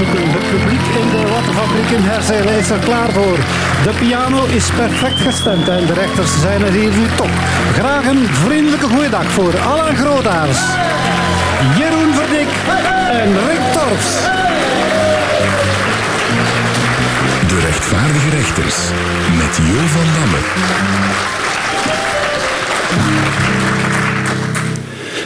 Het publiek in de wattenfabriek in Herzelen is er klaar voor. De piano is perfect gestemd en de rechters zijn er hier nu toch. Graag een vriendelijke goeiedag voor Alain Grootaars, Jeroen Verdik en Rick Torfs. De rechtvaardige rechters met Jo van Damme.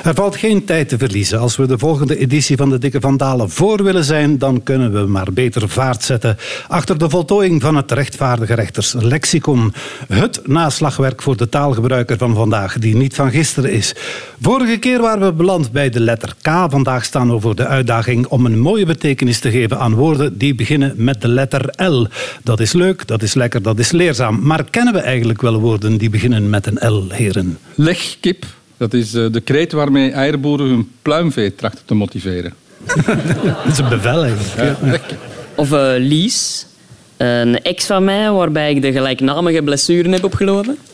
Er valt geen tijd te verliezen. Als we de volgende editie van de Dikke Vandalen voor willen zijn, dan kunnen we maar beter vaart zetten achter de voltooiing van het rechtvaardige rechters lexicon. Het naslagwerk voor de taalgebruiker van vandaag, die niet van gisteren is. Vorige keer waren we beland bij de letter K. Vandaag staan we voor de uitdaging om een mooie betekenis te geven aan woorden die beginnen met de letter L. Dat is leuk, dat is lekker, dat is leerzaam. Maar kennen we eigenlijk wel woorden die beginnen met een L, heren? Legkip, dat is eh, de kreet waarmee eierboeren hun pluimvee trachten te motiveren. Dat is een bevel eigenlijk. ja. Of eh, Lies, een ex van mij waarbij ik de gelijknamige blessuren heb opgelopen.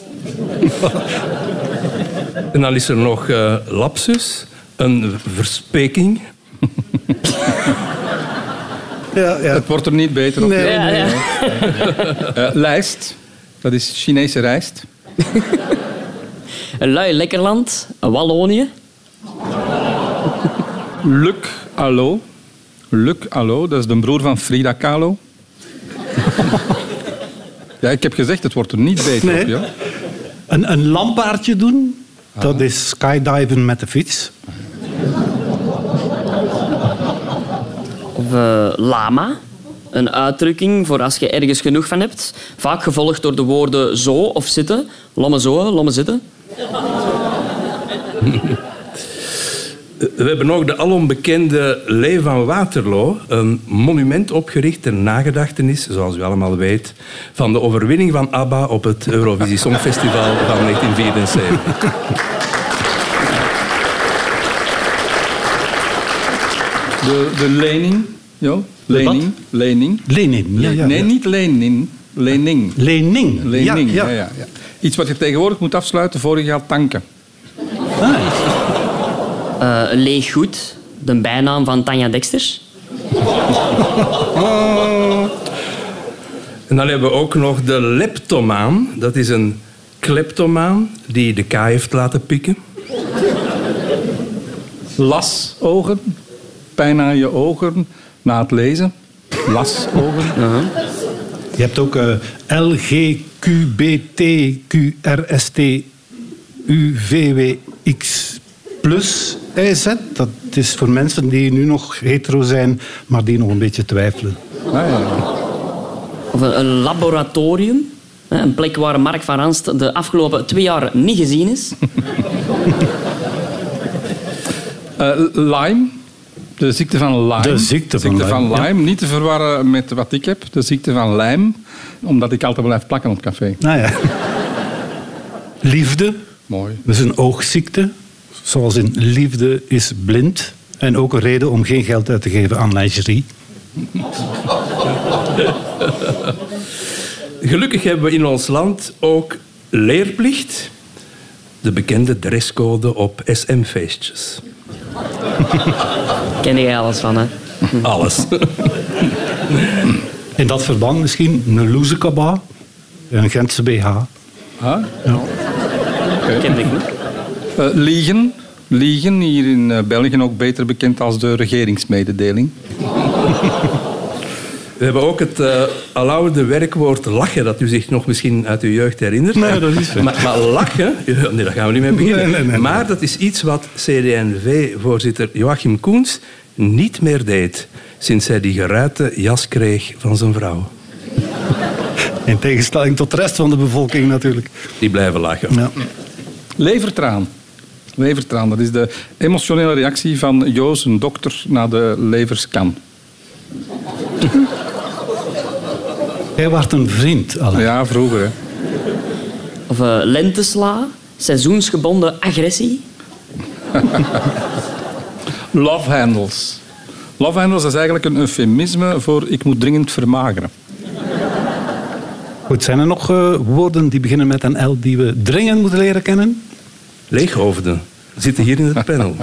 En dan is er nog eh, lapsus, een verspeking. Ja, ja. Het wordt er niet beter op. Nee, Ja, ja. Eh, lijst, dat is Chinese rijst. Een lui lekkerland, een Wallonië. Luc Allo. Luc Allo, dat is de broer van Frida Kahlo. ja, ik heb gezegd, het wordt er niet beter Nee. op. Ja. Een, een lampaardje doen, dat is skydiven met de fiets. Of eh, lama, een uitdrukking voor als je ergens genoeg van hebt. Vaak gevolgd door de woorden zo of zitten. Lamme zo, lamme zitten. We hebben nog de alombekende Lee van Waterloo, een monument opgericht ter nagedachtenis, zoals u allemaal weet, van de overwinning van ABBA op het Eurovisie Songfestival van 1974. De, de lening. Jo? Lening. Lening. Lenin. Ja, ja, nee, niet Lenin. Lening. Lening. Lening, Ja, ja, ja. ja. Iets wat je tegenwoordig moet afsluiten voor je gaat tanken. Eh, leeg goed, de bijnaam van Tanja Dexter. En dan hebben we ook nog de leptomaan. Dat is een kleptomaan die de K heeft laten pikken. Lasogen. Pijn aan je ogen na het lezen. Lasogen. Je hebt ook eh L, G, Q, B, T, Q, R, S, T, U, V, W, X plus I, Z. Dat is voor mensen die nu nog hetero zijn, maar die nog een beetje twijfelen. Ah, ja. Of een, een laboratorium. hè, Een plek waar Mark van Ranst de afgelopen twee jaar niet gezien is. Eh, Lyme. De ziekte van Lyme. De ziekte van Lyme. Niet te verwarren met wat ik heb. De ziekte van Lyme. Omdat ik altijd blijf plakken op het café. Nou ja. Liefde, Mooi. dat is een oogziekte. Zoals in liefde is blind. En ook een reden om geen geld uit te geven aan lingerie. Gelukkig hebben we in ons land ook leerplicht. De bekende dresscode op SM-feestjes. Ken jij alles van, hè? Alles. In dat verband misschien een loezekaba, een Gentse BH. Ah? Ken ik niet. Eh, liegen. Liegen, hier in eh, België ook beter bekend als de regeringsmededeling. We hebben ook het uh, aloude werkwoord lachen, dat u zich nog misschien uit uw jeugd herinnert. Nee, dat is. Maar, maar lachen, nee, daar gaan we niet mee beginnen. Nee, nee, nee. Maar dat is iets wat CD&V-voorzitter Joachim Koens niet meer deed sinds hij die geruite jas kreeg van zijn vrouw. In tegenstelling tot de rest van de bevolking natuurlijk. Die blijven lachen. Ja. Levertraan. Levertraan, dat is de emotionele reactie van Joos, een dokter, na de leverscan. Jij was een vriend, Alain. Ja, vroeger. Hè. Of eh, lentesla, seizoensgebonden agressie. Love handles. Love handles is eigenlijk een eufemisme voor ik moet dringend vermageren. Goed, zijn er nog eh, woorden die beginnen met een L die we dringend moeten leren kennen? Leeghoofden zitten hier in het panel.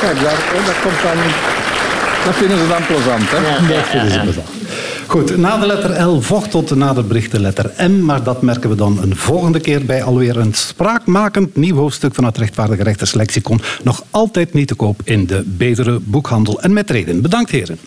Kijk, daar, oh, dat komt dan... Dat vinden ze dan plezant, hè? Dat vinden ze plezant. Goed, na de letter L vocht tot na de bericht de letter M, maar dat merken we dan een volgende keer bij alweer een spraakmakend nieuw hoofdstuk van het rechtvaardige rechterslexicon. Nog altijd niet te koop in de betere boekhandel. En met reden. Bedankt heren.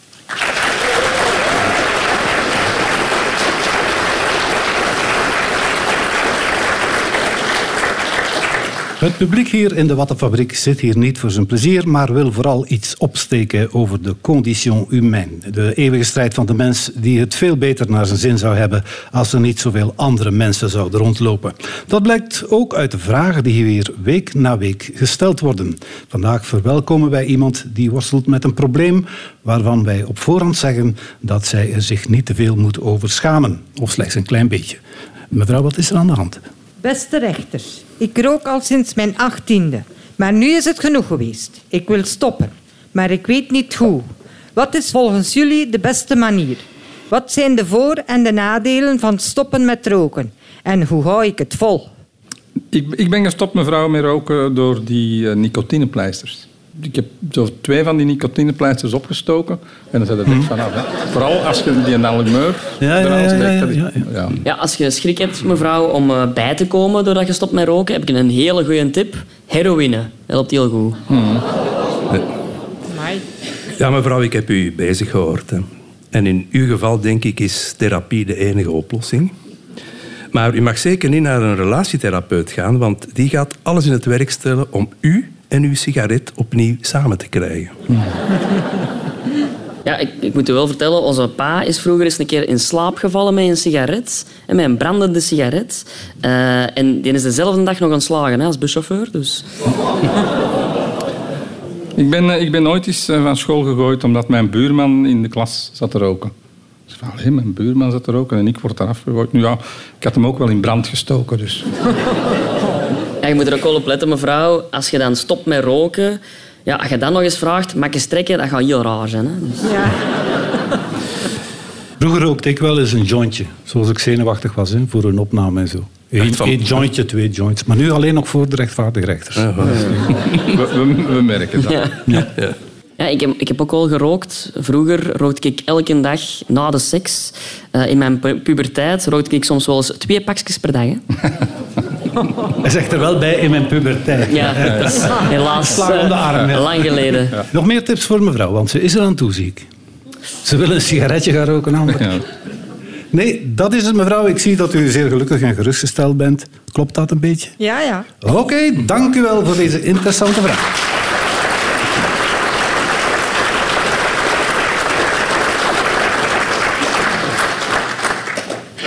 Het publiek hier in de Wattenfabriek zit hier niet voor zijn plezier, maar wil vooral iets opsteken over de condition humaine. De eeuwige strijd van de mens die het veel beter naar zijn zin zou hebben als er niet zoveel andere mensen zouden rondlopen. Dat blijkt ook uit de vragen die hier week na week gesteld worden. Vandaag verwelkomen wij iemand die worstelt met een probleem waarvan wij op voorhand zeggen dat zij er zich niet te veel moet over schamen, of slechts een klein beetje. Mevrouw, wat is er aan de hand? Beste rechters, ik rook al sinds mijn achttiende. Maar nu is het genoeg geweest. Ik wil stoppen, maar ik weet niet hoe. Wat is volgens jullie de beste manier? Wat zijn de voor- en de nadelen van stoppen met roken? En hoe hou ik het vol? Ik, ik ben gestopt, mevrouw, met roken door die uh, nicotinepleisters. Ik heb zo twee van die nicotinepleisters opgestoken en dan zit het echt vanaf. Hè. Vooral als je die allumeur Ja, ja, ja, ja, ja, ja. ja. Ja, als je schrik hebt, mevrouw, om eh, bij te komen doordat je stopt met roken, heb ik een hele goede tip. Heroïne. Dat helpt heel goed. Amai. Ja, mevrouw, ik heb u bezig gehoord. Hè. En in uw geval, denk ik, is therapie de enige oplossing. Maar u mag zeker niet naar een relatietherapeut gaan, want die gaat alles in het werk stellen om u en uw sigaret opnieuw samen te krijgen. Ja, ik, ik moet u wel vertellen, onze pa is vroeger eens een keer in slaap gevallen met een sigaret. En met een brandende sigaret. Eh, en die is dezelfde dag nog ontslagen hè, als buschauffeur. Dus. Ik, ben, eh, ik ben ooit eens eh, van school gegooid omdat mijn buurman in de klas zat te roken. Dus van, allee, mijn buurman zat te roken en ik word eraf gegooid. Nu ja, ik had hem ook wel in brand gestoken, dus... Je moet er ook wel op letten, mevrouw. Als je dan stopt met roken... Ja, als je dan nog eens vraagt, mag je strekken? Dat gaat heel raar zijn. Hè? Dus- Ja. Vroeger rookte ik wel eens een jointje, zoals ik zenuwachtig was hè, voor een opname en zo. Eén één jointje, twee joints. Maar nu alleen nog voor de rechtvaardige rechters. We, we, we merken dat. Ja. Ja, ik, heb, ik heb ook wel gerookt. Vroeger rookte ik elke dag na de seks. Eh, in mijn pu- puberteit rookte ik soms wel eens twee pakjes per dag. Hè? Hij zegt er wel bij in mijn puberteit. Ja, dat is helaas Slag om de eh, arm, ja. lang geleden. Nog meer tips voor mevrouw, want ze is er aan toe, zie ik. Ze wil een sigaretje gaan roken. Ja. Nee, dat is het mevrouw. Ik zie dat u zeer gelukkig en gerustgesteld bent. Klopt dat een beetje? Ja, ja. Oké, dank u wel voor deze interessante vraag.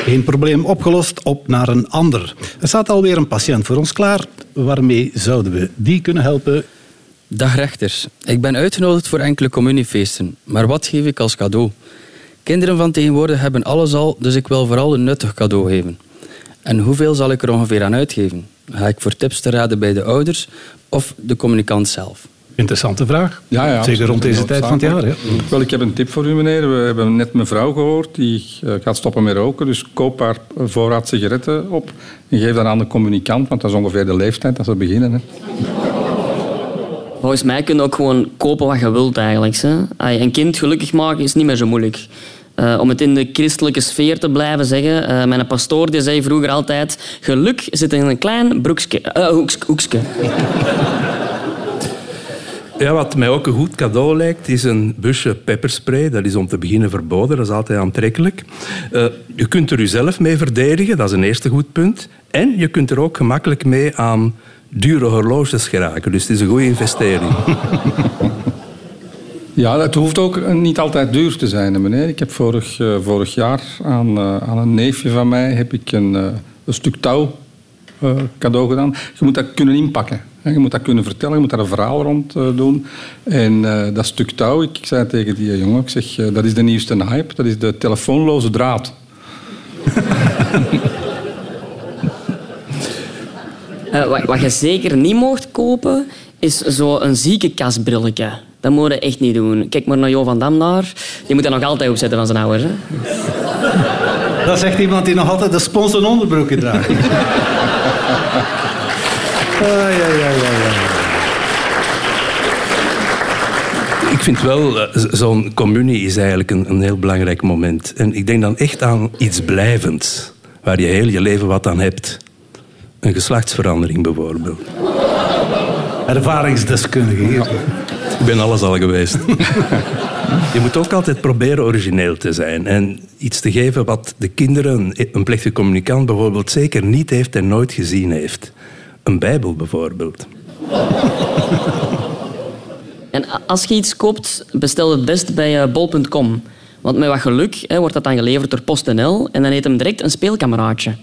Eén probleem opgelost, op naar een ander. Er staat alweer een patiënt voor ons klaar. Waarmee zouden we die kunnen helpen? Dag rechters. Ik ben uitgenodigd voor enkele communiefeesten. Maar wat geef ik als cadeau? Kinderen van tegenwoordig hebben alles al, dus ik wil vooral een nuttig cadeau geven. En hoeveel zal ik er ongeveer aan uitgeven? Ga ik voor tips te raden bij de ouders of de communicant zelf? Interessante vraag. Ja, ja, Zeker rond deze tijd van het jaar. Hè? Wel, ik heb een tip voor u, meneer. We hebben net mijn vrouw gehoord. Die eh, gaat stoppen met roken. Dus koop haar voorraad sigaretten op. En geef dat aan de communicant, want dat is ongeveer de leeftijd dat ze beginnen. Hè. Volgens mij kun je ook gewoon kopen wat je wilt eigenlijk. Hè. Een kind gelukkig maken is niet meer zo moeilijk. Eh, om het in de christelijke sfeer te blijven zeggen. eh, mijn pastoor die zei vroeger altijd... Geluk zit in een klein broekske, eh, hoekske- hoekske. Ja, wat mij ook een goed cadeau lijkt, is een busje pepperspray. Dat is om te beginnen verboden, dat is altijd aantrekkelijk. Eh, je kunt er jezelf mee verdedigen, dat is een eerste goed punt. En je kunt er ook gemakkelijk mee aan dure horloges geraken. Dus het is een goede investering. Ja, het hoeft ook niet altijd duur te zijn, meneer. Ik heb vorig, eh, vorig jaar aan, eh, aan een neefje van mij heb ik een, een stuk touw cadeau gedaan. Je moet dat kunnen inpakken. Je moet dat kunnen vertellen, je moet daar een verhaal rond eh, doen. En eh, dat stuk touw, ik zei tegen die jongen, ik zeg, eh, dat is de nieuwste hype, dat is de telefoonloze draad. Eh, wat, wat je zeker niet mocht kopen, is zo'n ziekenkastbrilletje. Dat moet je echt niet doen. Kijk maar naar Jo van Dam daar. Die moet dat nog altijd opzetten van zijn ouders. Hè? Dat zegt iemand die nog altijd de sponsen onderbroeken draagt. Ja, ja, ja, ja. vind wel, eh, zo'n communie is eigenlijk een, een heel belangrijk moment. En ik denk dan echt aan iets blijvends, waar je heel je leven wat aan hebt. Een geslachtsverandering bijvoorbeeld. Ervaringsdeskundige. Ik ben alles al geweest. Je moet ook altijd proberen origineel te zijn en iets te geven wat de kinderen, een plechtige communicant bijvoorbeeld, zeker niet heeft en nooit gezien heeft. Een Bijbel bijvoorbeeld. En als je iets koopt, bestel het best bij eh, bol.com. Want met wat geluk hè, wordt dat dan geleverd door PostNL en dan heet hem direct een speelkameraadje.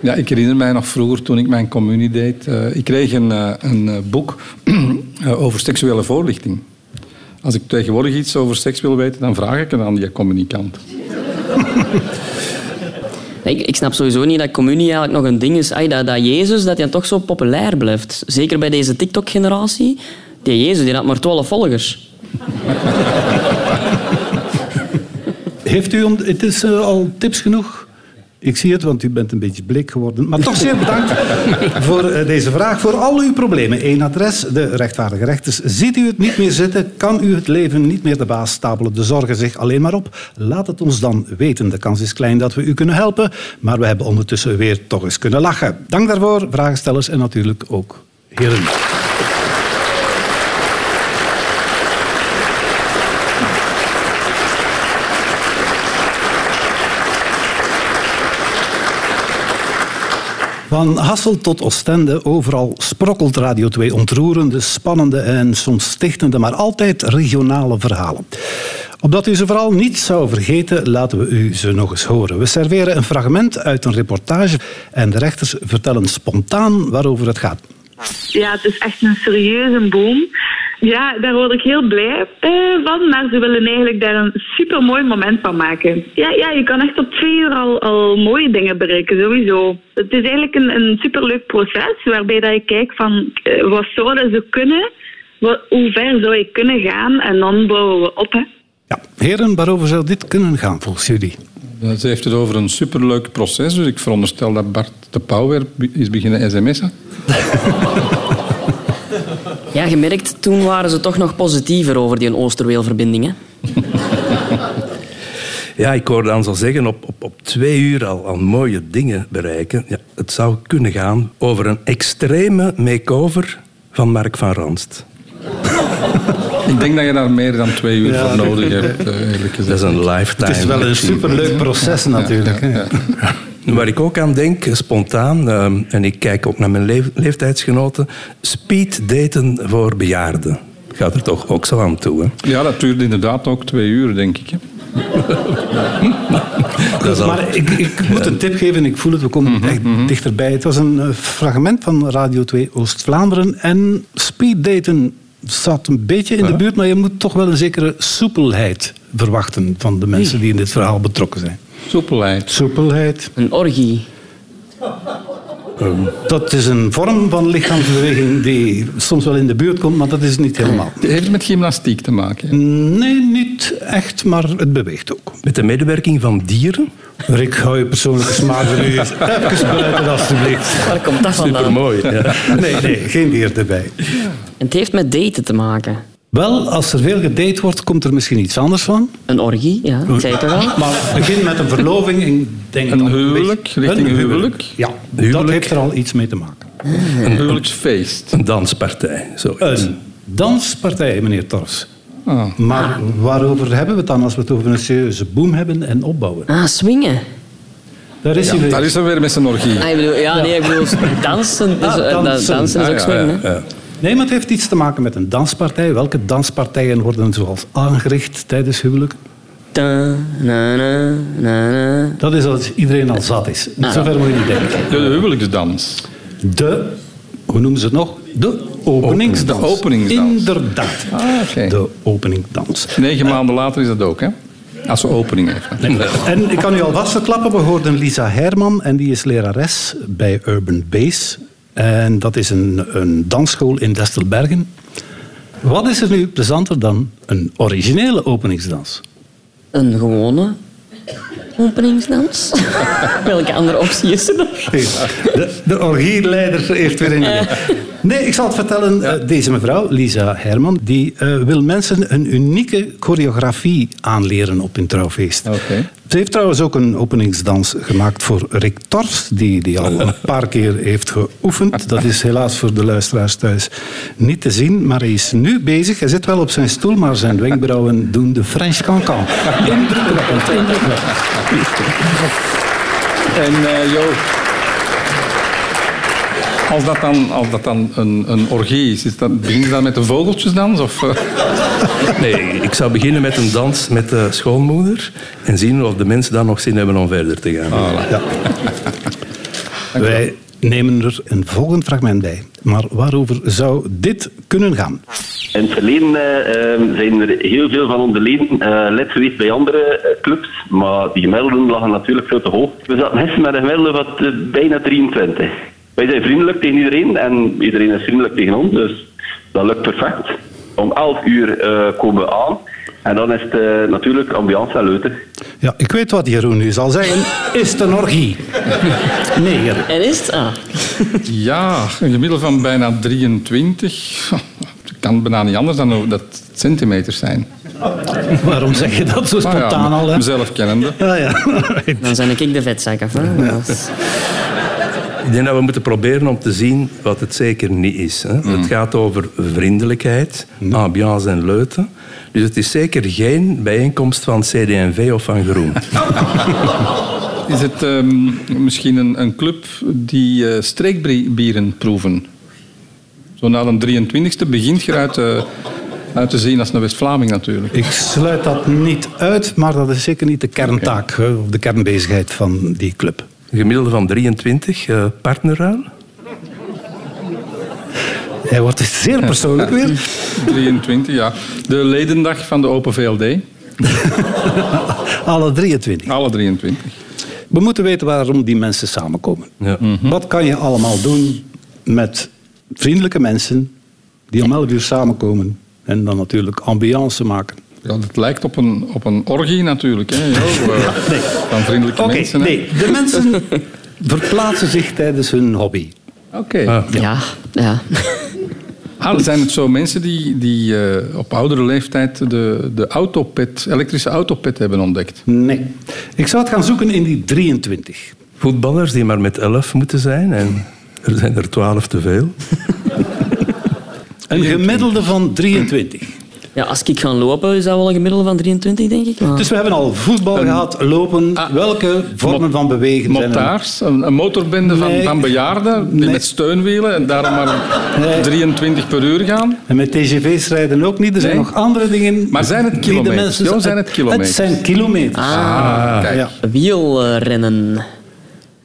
Ja, ik herinner mij nog vroeger toen ik mijn communie deed. eh, ik kreeg een, eh, een boek over seksuele voorlichting. Als ik tegenwoordig iets over seks wil weten, dan vraag ik het aan die communicant. Ik, snap sowieso niet dat communie eigenlijk nog een ding is. Dat, dat Jezus dat hij toch zo populair blijft. Zeker bij deze TikTok-generatie. Die Jezus die had maar 12 volgers. Heeft u het is eh, al tips genoeg? Ik zie het, want u bent een beetje bleek geworden. Maar toch zeer bedankt voor eh, deze vraag. Voor al uw problemen. Eén adres, de rechtvaardige rechters. Ziet u het niet meer zitten? Kan u het leven niet meer de baas stapelen? De zorgen zich alleen maar op? Laat het ons dan weten. De kans is klein dat we u kunnen helpen. Maar we hebben ondertussen weer toch eens kunnen lachen. Dank daarvoor, vragenstellers en natuurlijk ook heren. Van Hassel tot Oostende, overal sprokkelt Radio 2 ontroerende, spannende en soms stichtende, maar altijd regionale verhalen. Opdat u ze vooral niet zou vergeten, laten we u ze nog eens horen. We serveren een fragment uit een reportage en de rechters vertellen spontaan waarover het gaat. Ja, het is echt een serieuze boom. Ja, daar word ik heel blij eh, van, maar ze willen eigenlijk daar een supermooi moment van maken. Ja, ja je kan echt op twee uur al, al mooie dingen bereiken, sowieso. Het is eigenlijk een, een superleuk proces, waarbij dat je kijkt van eh, wat zouden ze kunnen, wat, hoe ver zou je kunnen gaan en dan bouwen we op. Hè. Ja, heren, waarover zou dit kunnen gaan volgens jullie? Ze heeft het over een superleuk proces, dus ik veronderstel dat Bart de Pauw weer be- is beginnen sms'en. Ja, gemerkt, toen waren ze toch nog positiever over die Oosterweelverbinding. Ja, ik hoor dan zo zeggen, op, op, op twee uur al, al mooie dingen bereiken. Ja, het zou kunnen gaan over een extreme make-over van Mark van Ranst. Ik denk dat je daar meer dan twee uur Ja, voor nodig hebt, eh, Dat is een lifetime. Het is wel een superleuk proces natuurlijk. hè. Waar ik ook aan denk, spontaan, ehm, en ik kijk ook naar mijn leef- leeftijdsgenoten, speed daten voor bejaarden. Gaat er toch ook zo aan toe, hè? Ja, dat duurde inderdaad ook twee uur, denk ik. hè. Dat is al- Maar ik, ik moet een tip geven, ik voel het, we komen echt dichterbij. Het was een eh, fragment van Radio 2 Oost-Vlaanderen en speeddaten zat een beetje in de buurt, maar je moet toch wel een zekere soepelheid verwachten van de mensen die in dit verhaal betrokken zijn. Soepelheid. Soepelheid, Een orgie. dat is een vorm van lichaamsbeweging die soms wel in de buurt komt, maar dat is niet helemaal. Het heeft met gymnastiek te maken. Nee, niet echt, maar het beweegt ook. Met de medewerking van dieren. Rick, hou je persoonlijke smaak er nu eens even buiten, alstublieft. Waar komt dat vandaan? Supermooi. Ja. Nee, nee, geen dier erbij. En het heeft met daten te maken. Wel, als er veel gedate wordt, komt er misschien iets anders van. Een orgie, ja, ik zei het al. Maar begin met een verloving en ik denk Een huwelijk, richting een huwelijk. Ja, dat heeft er al iets mee te maken. Een huwelijksfeest. Een danspartij, zoiets. Een danspartij, meneer Tors. Ah. Maar waarover hebben we het dan als we het over een serieuze boom hebben en opbouwen? Ah, swingen. Daar is hij Ja, weer. daar is er weer met zijn orgie. Ah, ik bedoel, ja, nee, ik bedoel, dansen, is, Ah, eh, dansen. dansen is Ah, ook swingen. hè. Ja. Nee, maar het heeft iets te maken met een danspartij. Welke danspartijen worden zoals aangericht tijdens huwelijk? Ta, na, na, na, na. Dat is als iedereen al zat is. Zover moet je niet denken. De huwelijksdans. De, hoe noemen ze het nog? De openingsdans. De openingsdans. Inderdaad. Ah. De openingsdans. Negen maanden later is dat ook, hè? Als ze opening heeft. En ik kan u alvast verklappen, we hoorden Lisa Herman en die is lerares bij Urban Base. En dat is een, een dansschool in Destelbergen. Wat is er nu plezanter dan een originele openingsdans? Een gewone openingsdans. Welke andere optie is er nog? De, de orgieleider heeft weer een idee. Nee, ik zal het vertellen. Eh, Deze mevrouw, Lisa Herman, die eh, wil mensen een unieke choreografie aanleren op hun trouwfeest. Ze heeft trouwens ook een openingsdans gemaakt voor Rick Tors, die, die al een paar keer heeft geoefend. Dat is helaas voor de luisteraars thuis niet te zien, maar hij is nu bezig. Hij zit wel op zijn stoel, maar zijn wenkbrauwen doen de French cancan. Indrukwekkend. En eh Jo, als dat dan, als dat dan een, een orgie is, is dat, begin je dan met een vogeltjesdans? Of, eh? Nee, ik zou beginnen met een dans met de schoonmoeder en zien of de mensen dan nog zin hebben om verder te gaan. Ja. Wij nemen er een volgend fragment bij. Maar waarover zou dit kunnen gaan? In het verleden eh, eh, zijn er heel veel van onze leden eh, lid geweest bij andere clubs, maar die gemiddelden lagen natuurlijk veel te hoog. We zaten gisteren met een gemiddelde van eh, bijna 23. Wij zijn vriendelijk tegen iedereen en iedereen is vriendelijk tegen ons, dus dat lukt perfect. Om 11 uur eh, komen we aan en dan is het eh, natuurlijk ambiance en leuten. Ja, ik weet wat Jeroen nu zal zeggen. Is het een orgie? Nee, Jeroen. En is het? Ah. Ja, een gemiddelde van bijna 23. Het kan bijna niet anders dan dat het centimeters zijn. Waarom zeg je dat zo ja, spontaan al? Hè? mezelf kennende. Ah, ja. Dan zijn ik de vetzak af. Hè? Ik denk dat we moeten proberen om te zien wat het zeker niet is. Hè. Mm. Het gaat over vriendelijkheid, ambiance en leuten. Dus het is zeker geen bijeenkomst van CD&V of van Groen. Is het ehm, misschien een, een club die eh, streekbieren proeven? Zo na de 23e begint je eruit eh, uit te zien als een West-Vlaming natuurlijk. Ik sluit dat niet uit, maar dat is zeker niet de kerntaak hè, of de kernbezigheid van die club. Een gemiddelde van 23, eh partnerruil. Hij wordt zeer persoonlijk weer. 23, ja. De ledendag van de Open VLD. Alle 23. Alle 23. We moeten weten waarom die mensen samenkomen. Ja. Wat kan je allemaal doen met vriendelijke mensen die om 11 uur samenkomen en dan natuurlijk ambiance maken? Ja, dat lijkt op een, op een orgie natuurlijk. Hè, Jo. Eh, Nee. Van vriendelijke mensen. hè. nee. De mensen verplaatsen zich tijdens hun hobby. Oké. Ah. Ja, ja. Ah, dan zijn het zo mensen die, die eh, op oudere leeftijd de, de autopet, elektrische autopet hebben ontdekt. Nee. Ik zou het gaan zoeken in die 23. Voetballers die maar met 11 moeten zijn en er zijn er 12 te veel. Een gemiddelde van 23. Ja, als ik ga lopen, is dat wel een gemiddelde van 23, denk ik. Maar- Dus we hebben al voetbal gehad, lopen. Ah. Welke vormen van bewegen zijn er? Motaars, een, een motorbende van, Nee. van bejaarden die Nee. met steunwielen en daarom maar Nee. 23 per uur gaan. En met TGV's rijden ook niet. Er zijn Nee. nog andere dingen. Maar zijn het kilometers? mensen- Jo, zijn het kilometers? Het zijn kilometers. Ah, Kijk. Ja. wielrennen.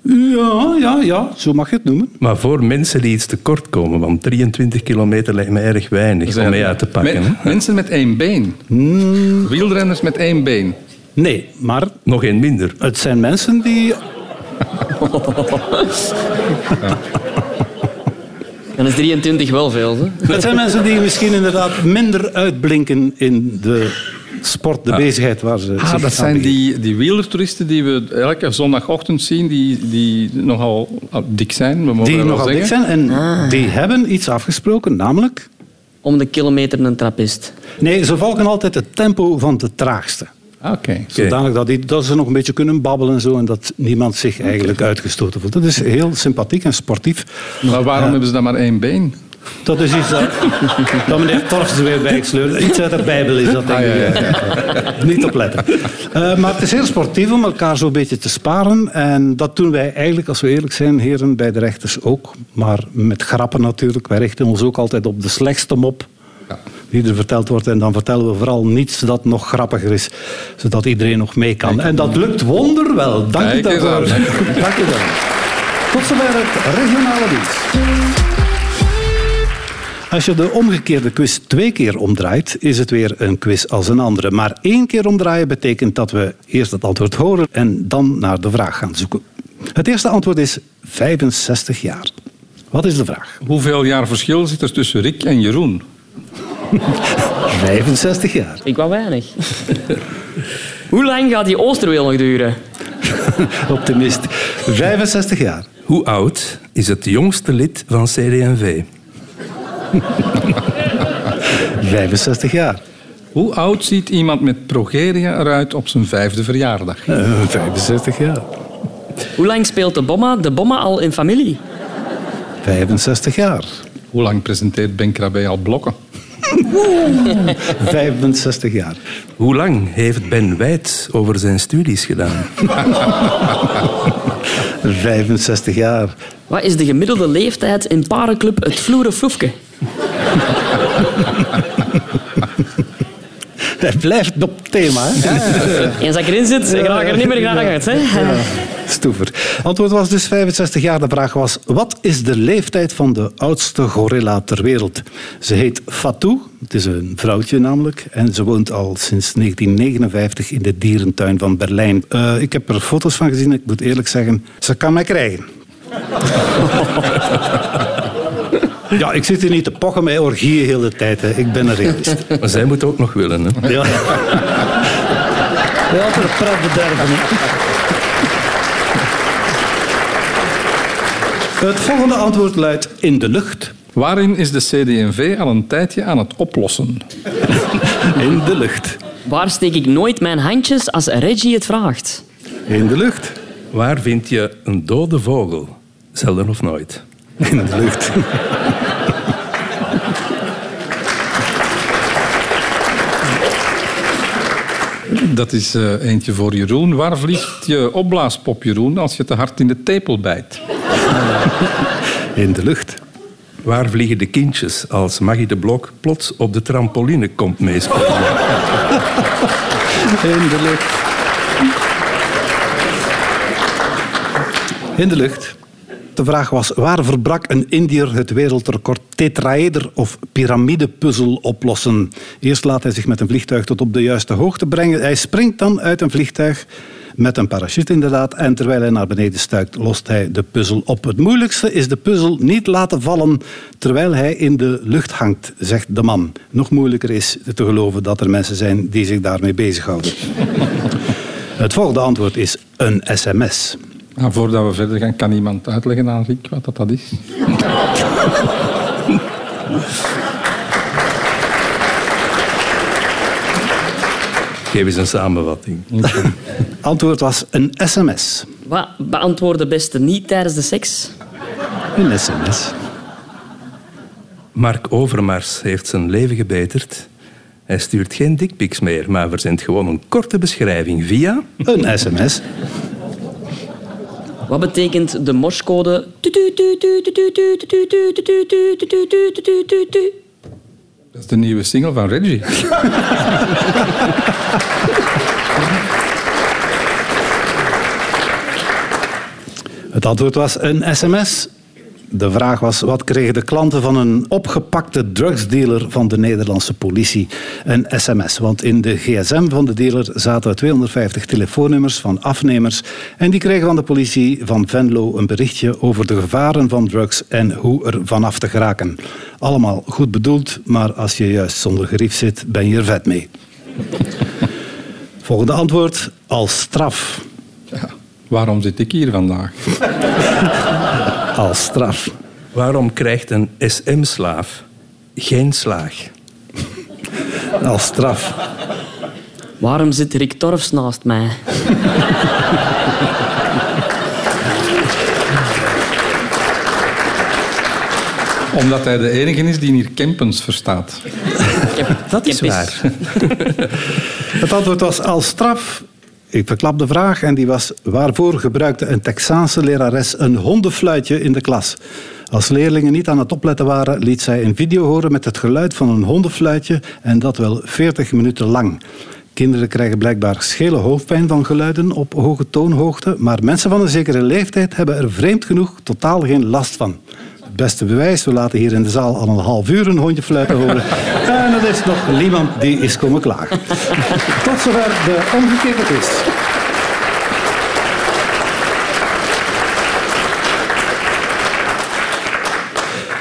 Ja, ja, ja, zo mag je het noemen. Maar voor mensen die iets tekort komen, want 23 kilometer lijkt me erg weinig om mee uit te pakken. Hè. mensen met één been. Hmm. Wielrenners met één been. Nee, maar Nog één minder. het zijn mensen die... Dan is 23 wel veel. Hè? Het zijn mensen die misschien inderdaad minder uitblinken in de sport, de bezigheid waar ze Ah, zich dat aan zijn die, die wielertoeristen die we elke zondagochtend zien, die, die nogal dik zijn. We mogen Die nogal dik zijn en die hebben iets afgesproken, namelijk... Om de kilometer een trappist. Nee, ze volgen altijd het tempo van de traagste. Ah, Oké. Zodanig dat, die, dat ze nog een beetje kunnen babbelen en zo. En dat niemand zich eigenlijk uitgestoten voelt. Dat is heel sympathiek en sportief. Maar waarom hebben ze dan maar één been? Dat is iets dat, dat meneer Torfs er weer bij sleurt. Iets uit de Bijbel is dat, denk ik. Ah, Niet opletten. Uh, maar het is heel sportief om elkaar zo'n beetje te sparen. En dat doen wij eigenlijk, als we eerlijk zijn, heren, bij de rechters ook. Maar met grappen natuurlijk. Wij richten ons ook altijd op de slechtste mop die er verteld wordt. En dan vertellen we vooral niets dat nog grappiger is, zodat iedereen nog mee kan. En dat lukt wonderwel. Dank eens daarvoor. Dank je wel. Tot zover het regionale dienst. Als je de omgekeerde quiz twee keer omdraait, is het weer een quiz als een andere. Maar één keer omdraaien betekent dat we eerst het antwoord horen en dan naar de vraag gaan zoeken. Het eerste antwoord is 65 jaar. Wat is de vraag? Hoeveel jaar verschil zit er tussen Rick en Jeroen? 65 jaar. Ik wou weinig. Hoe lang gaat die Oosterweel nog duren? Optimist. 65 jaar. Hoe oud is het jongste lid van CD&V? 65 jaar. Hoe oud ziet iemand met progeria eruit op zijn vijfde verjaardag? Uh, 65 jaar. Hoe lang speelt de bomma de bomma al in familie? 65 jaar. Hoe lang presenteert Ben Krabbe al blokken? 65 jaar. Hoe lang heeft Ben Wijts over zijn studies gedaan? 65 jaar. Wat is de gemiddelde leeftijd in parenclub Het Vloeren Floefke? Hij blijft op thema. Hè? Eens dat ik erin zit, ik raak er niet meer graag uit. Hè? Stoever. Antwoord was dus 65 jaar. De vraag was, wat is de leeftijd van de oudste gorilla ter wereld? Ze heet Fatou, het is een vrouwtje namelijk, en ze woont al sinds 1959 in de dierentuin van Berlijn. Uh, ik heb er foto's van gezien, ik moet eerlijk zeggen, ze kan mij krijgen. Ja, ik zit hier niet te pochen met orgieën heel de tijd. Hè. Ik ben een realist. Maar zij moet ook nog willen. Hè? Ja. Een pret bederven. Hè. Het volgende antwoord luidt in de lucht. Waarin is de CD&V al een tijdje aan het oplossen? In de lucht. Waar steek ik nooit mijn handjes als Reggie het vraagt? In de lucht. Waar vind je een dode vogel? Zelden of nooit. In de lucht. Dat is uh, eentje voor Jeroen. Waar vliegt je opblaaspop, Jeroen, als je te hard in de tepel bijt? In de lucht. Waar vliegen de kindjes als Maggie de Blok plots op de trampoline komt meespelen? In de lucht. In de lucht. De vraag was, waar verbrak een Indiër het wereldrecord tetraeder of piramidepuzzel oplossen? Eerst laat hij zich met een vliegtuig tot op de juiste hoogte brengen. Hij springt dan uit een vliegtuig met een parachute inderdaad. En terwijl hij naar beneden stuikt, lost hij de puzzel op. Het moeilijkste is de puzzel niet laten vallen terwijl hij in de lucht hangt, zegt de man. Nog moeilijker is te geloven dat er mensen zijn die zich daarmee bezighouden. Het volgende antwoord is een sms. Nou, voordat we verder gaan, kan iemand uitleggen aan Rick wat dat, dat is? Geef eens een samenvatting. Antwoord was een sms. Wat beantwoordde beste niet tijdens de seks? Een sms. Mark Overmars heeft zijn leven gebeterd. Hij stuurt geen dickpics meer, maar verzendt gewoon een korte beschrijving via... Een sms. Wat betekent de morscode? Dat is de nieuwe single van Reggie. Het antwoord was een sms. De vraag was, wat kregen de klanten van een opgepakte drugsdealer van de Nederlandse politie? Een sms, want in de gsm van de dealer zaten 250 telefoonnummers van afnemers en die kregen van de politie van Venlo een berichtje over de gevaren van drugs en hoe er vanaf te geraken. Allemaal goed bedoeld, maar als je juist zonder gerief zit, ben je er vet mee. Volgende antwoord, als straf. Ja, waarom zit ik hier vandaag? Als straf. Waarom krijgt een SM-slaaf geen slaag? Als straf. Waarom zit Rick Torfs naast mij? Omdat hij de enige is die hier Kempens verstaat. Dat is waar. Het antwoord was als straf. Ik verklap de vraag en die was... Waarvoor gebruikte een Texaanse lerares een hondenfluitje in de klas? Als leerlingen niet aan het opletten waren, liet zij een video horen met het geluid van een hondenfluitje en dat wel 40 minuten lang. Kinderen krijgen blijkbaar schele hoofdpijn van geluiden op hoge toonhoogte, maar mensen van een zekere leeftijd hebben er vreemd genoeg totaal geen last van. Het beste bewijs, we laten hier in de zaal al een half uur een hondje fluiten horen. En er is nog niemand die is komen klagen. Tot zover de omgekeerde quiz.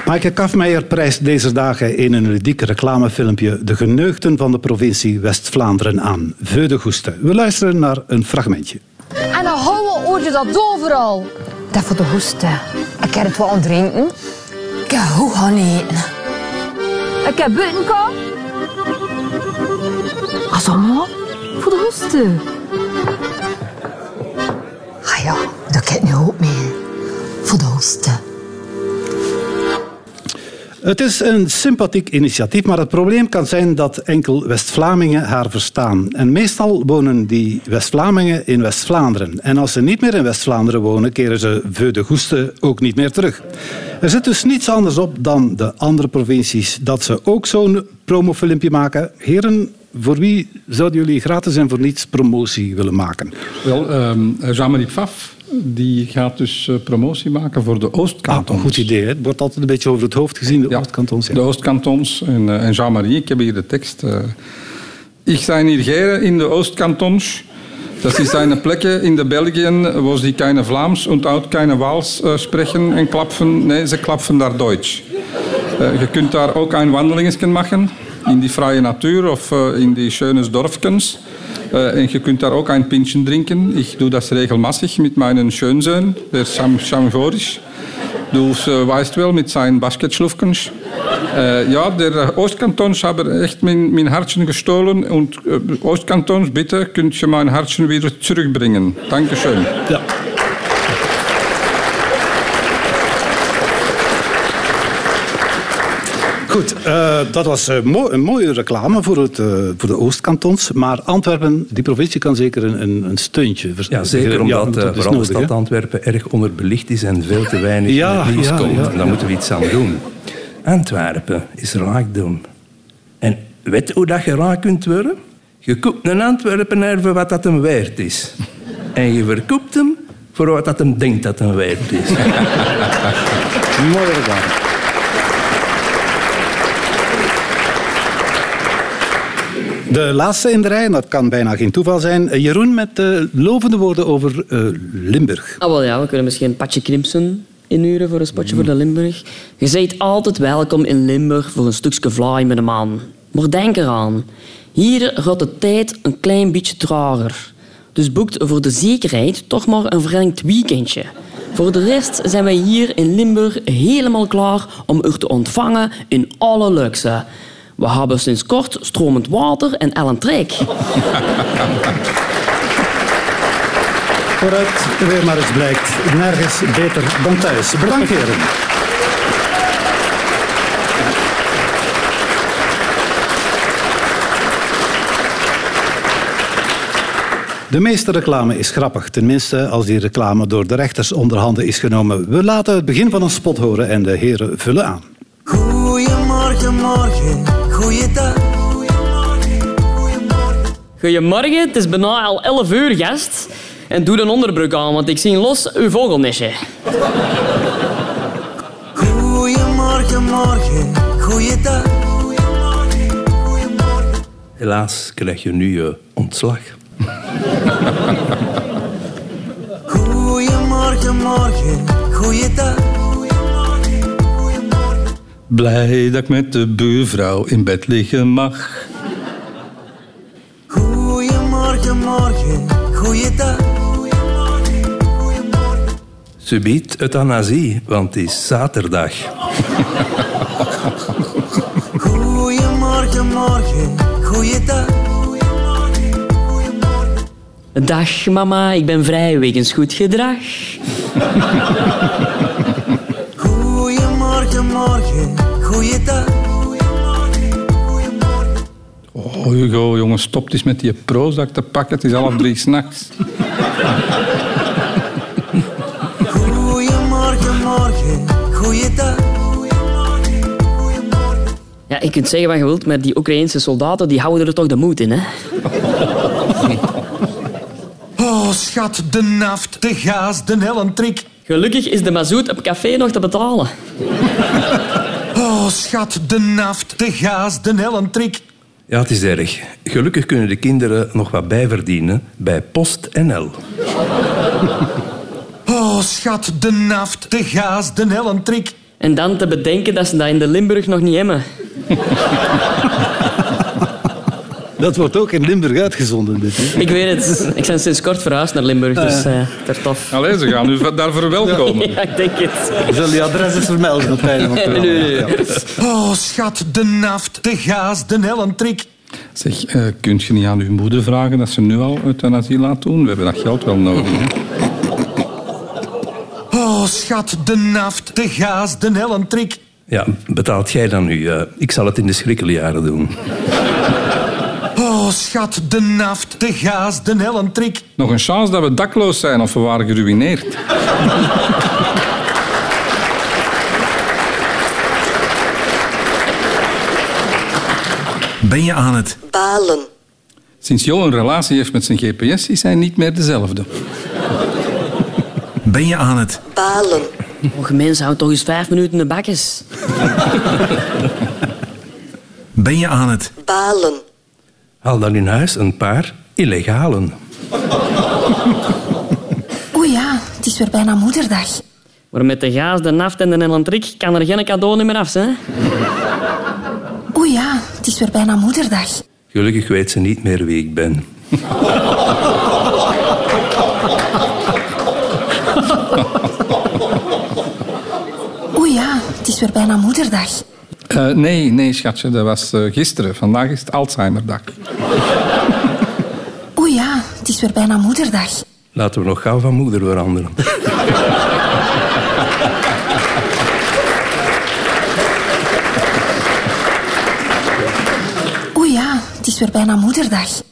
Maaike Kafmeijer prijst deze dagen in een ludiek reclamefilmpje de geneugten van de provincie West-Vlaanderen aan. Veude Goeste. We luisteren naar een fragmentje. En dan houden je dat overal. Dat voor de hoesten. Ik heb het wel aan drinken. Ik heb hoe gaan eten. Ik heb buiten. Als allemaal voor de hoesten. Ah ja, daar kan nu ook mee. Voor de hoesten. Het is een sympathiek initiatief, maar het probleem kan zijn dat enkel West-Vlamingen haar verstaan. En meestal wonen die West-Vlamingen in West-Vlaanderen. En als ze niet meer in West-Vlaanderen wonen, keren ze veu de goeste ook niet meer terug. Er zit dus niets anders op dan de andere provincies dat ze ook zo'n promofilmpje maken. Heren, voor wie zouden jullie gratis en voor niets promotie willen maken? Wel, ehm, Jean-Marie Pfaff die gaat dus eh, promotie maken voor de Oostkantons. Ah, een goed idee. Hè? Het wordt altijd een beetje over het hoofd gezien, de Ja, Oostkantons. Ja. De Oostkantons en, eh, en Jean-Marie, ik heb hier de tekst. eh. Ik zijn hier geren in de Oostkantons. Dat is een plekken in de België wo sie keine Vlaams und auch keine Waals spreken en klapfen. Nee, ze klapfen daar Duits. Je kunt daar ook een wandelingetje maken in die vrije natuur of in die schöne dorfkens. Eh, en je kunt daar ook een pintje drinken. Ik doe dat regelmatig met mijn schoonzoon, der Sam Samgoris. Dus uh, weißt wel, met zijn basketschlufkens. Uh, ja, de Oostkantons hebben echt mijn, mijn hartje gestolen. En uh, Oostkantons, bitte, kunt je mijn hartje weer terugbrengen. Dankeschön. Ja. Goed, eh, dat was eh, mo- een mooie reclame voor, het, eh, voor de Oostkantons. Maar Antwerpen, die provincie, kan zeker een, een, een steuntje Ja, zeker omdat vooral de stad. Antwerpen erg onderbelicht is en veel te weinig Ja, in het nieuws ja, komt. en daar moeten we iets aan doen. Antwerpen is rijkdom. En weet hoe dat je rijk kunt worden? Je koopt een Antwerpenaar voor wat dat hem waard is. En je verkoopt hem voor wat dat hem denkt dat hem waard is. Mooie reclame. De laatste in de rij, en dat kan bijna geen toeval zijn. Eh, Jeroen met eh, lovende woorden over eh, Limburg. Ah, wel ja, we kunnen misschien Patje Crimson inhuren voor een spotje voor de Limburg. Je bent altijd welkom in Limburg voor een stukje vlaai met een man. Maar denk eraan, hier gaat de tijd een klein beetje trager. Dus boekt voor de zekerheid toch maar een verlengd weekendje. Voor de rest zijn wij hier in Limburg helemaal klaar om u te ontvangen in alle luxe. We hebben sinds kort stromend water en Ellen Trek. Vooruit, weer maar eens blijkt. Nergens beter dan thuis. Bedankt, heren. De meeste reclame is grappig, tenminste als die reclame door de rechters onder handen is genomen. We laten het begin van een spot horen en de heren vullen aan. Goedemorgen, morgen, goeiedag. Goedemorgen, het is bijna al 11 uur, gast. En doe een onderbroek aan, want ik zie los uw vogelnestje. Goedemorgen, morgen, goeiedag. Helaas krijg je nu je ontslag. Goedemorgen, morgen, goeiedag. Blij dat ik met de buurvrouw in bed liggen mag. Goedemorgen, morgen, goeiedag. Subiet euthanasie, want het is zaterdag. Goedemorgen, morgen, goeiedag. Dag mama, ik ben vrij wegens goed gedrag. Goedemorgen, morgen, goeiedag. Oh, Hugo, jongen, stop eens met die Prozac te pakken. Het is half drie s'nachts. Goedemorgen, morgen, goeiedag. Ja, je kunt zeggen wat je wilt, maar die Oekraïnse soldaten die houden er toch de moed in, hè? Oh, schat, de naft, de gaas, de hellentrik. Gelukkig is de mazoet op café nog te betalen. Oh, schat, de naft, de gaas, de hellentrik. Ja, het is erg. Gelukkig kunnen de kinderen nog wat bijverdienen bij PostNL. Oh, schat, de naft, de gaas, de hellentrik. En dan te bedenken dat ze dat in de Limburg nog niet hebben. Dat wordt ook in Limburg uitgezonden. Dit, hè? Ik weet het. Ik ben sinds kort verhuisd naar Limburg, dus dat is tof. Allee, ze gaan u daar verwelkomen. Ja, ik denk het. We zullen die adresses vermelden op het einde van het Nee. Oh, schat, de naft, de gaas, de Ellentrik. Zeg, eh, kunt je niet aan uw moeder vragen dat ze nu al euthanasie laat doen? We hebben dat geld wel nodig. Hè? Oh, schat, de naft, de gaas, de Ellentrik. Ja, betaalt jij dan nu? Eh, ik zal het in de schrikkeljaren doen. Oh, schat, de naft, de gaas, de Ellentrik. Nog een chance dat we dakloos zijn of we waren geruineerd. Ben je aan het Balen. Sinds Jo een relatie heeft met zijn GPS, is hij niet meer dezelfde. Ben je aan het Balen. Oh, mensen, houd toch eens vijf minuten de bakjes. Ben je aan het Balen. Haal dan in huis een paar illegalen. Oeh ja, het is weer bijna moederdag. Maar met de gaas, de naft en de Nellentrik kan er geen cadeau meer af zijn. Oeh ja, het is weer bijna moederdag. Gelukkig weet ze niet meer wie ik ben. Oeh ja, het is weer bijna moederdag. Eh, nee, nee, schatje, dat was eh, gisteren. Vandaag is het Alzheimerdag. Oeh ja, het is weer bijna moederdag. Laten we nog gauw van moeder veranderen. Oeh ja, het is weer bijna moederdag.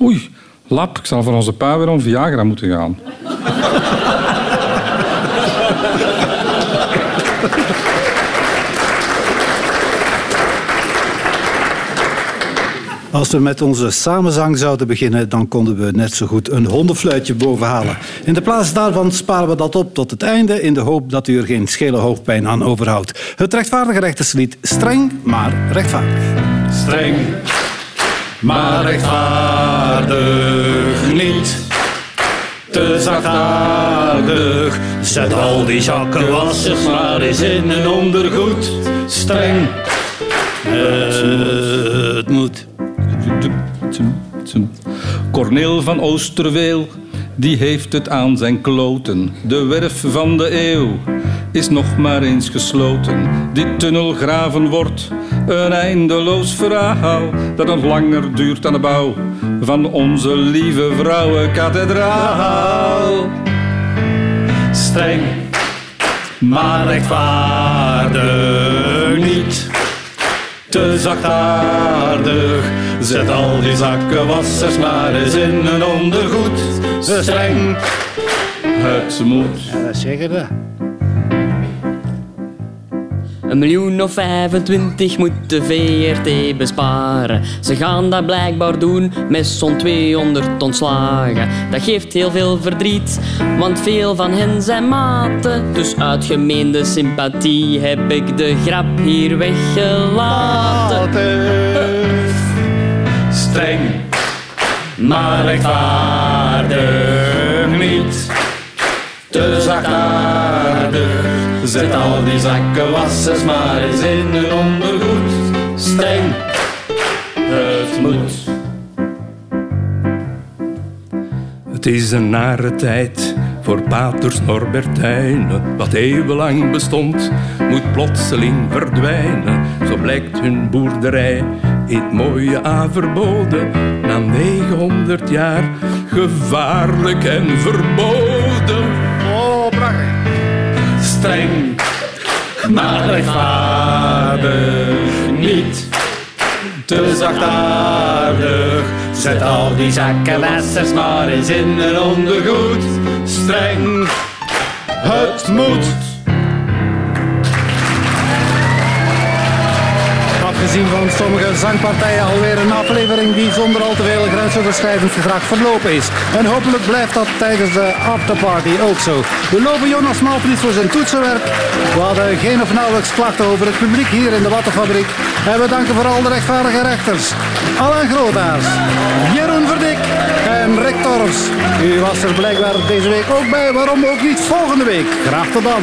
Oei, lap, ik zal voor onze pa weer om Viagra moeten gaan. Als we met onze samenzang zouden beginnen, dan konden we net zo goed een hondenfluitje bovenhalen. In de plaats daarvan sparen we dat op tot het einde, in de hoop dat u er geen schele hoofdpijn aan overhoudt. Het rechtvaardige rechterslied, streng, maar rechtvaardig. Streng, maar rechtvaardig niet. Te zachtaardig. Zet al die zakkenwassers maar eens in een ondergoed. Streng, het moet. Corneel van Oosterweel, die heeft het aan zijn kloten. De werf van de eeuw is nog maar eens gesloten. Die tunnel graven wordt een eindeloos verhaal dat nog langer duurt dan de bouw van onze lieve vrouwenkathedraal. streng, maar rechtvaardig niet. Te zachtaardig. Zet al die zakkenwassers maar eens in een ondergoed. Streng, het moet. Ja, dat zeggen we. Een miljoen of 25 moet de VRT besparen. Ze gaan dat blijkbaar doen met zo'n 200 ontslagen. Dat geeft heel veel verdriet, want veel van hen zijn maten. Dus uit gemeende sympathie heb ik de grap hier weggelaten. streng, maar rechtvaardig niet. Te zachtaardig. Zet al die zakkenwassers maar eens in een ondergoed. Streng, het moet. Het is een nare tijd voor paters Norbertijnen. Wat eeuwenlang bestond, moet plotseling verdwijnen. Zo blijkt hun boerderij in het mooie Averboden. Na 900 jaar gevaarlijk en verboden. Streng, maar rechtvaardig niet. Te zachtaardig. Zet al die zakkenwassers maar eens in een ondergoed. Streng, het moet. Afgezien van sommige zangpartijen alweer een aflevering die zonder al te veel grensoverschrijdend gedrag verlopen is. En hopelijk blijft dat tijdens de afterparty ook zo. We lopen Jonas Malvliet voor zijn toetsenwerk. We hadden geen of nauwelijks klachten over het publiek hier in de Wattenfabriek. En we danken vooral de rechtvaardige rechters. Alain Grootaars, Jeroen Verdik en Rick Torfs. U was er blijkbaar deze week ook bij. Waarom ook niet volgende week? Graag tot dan.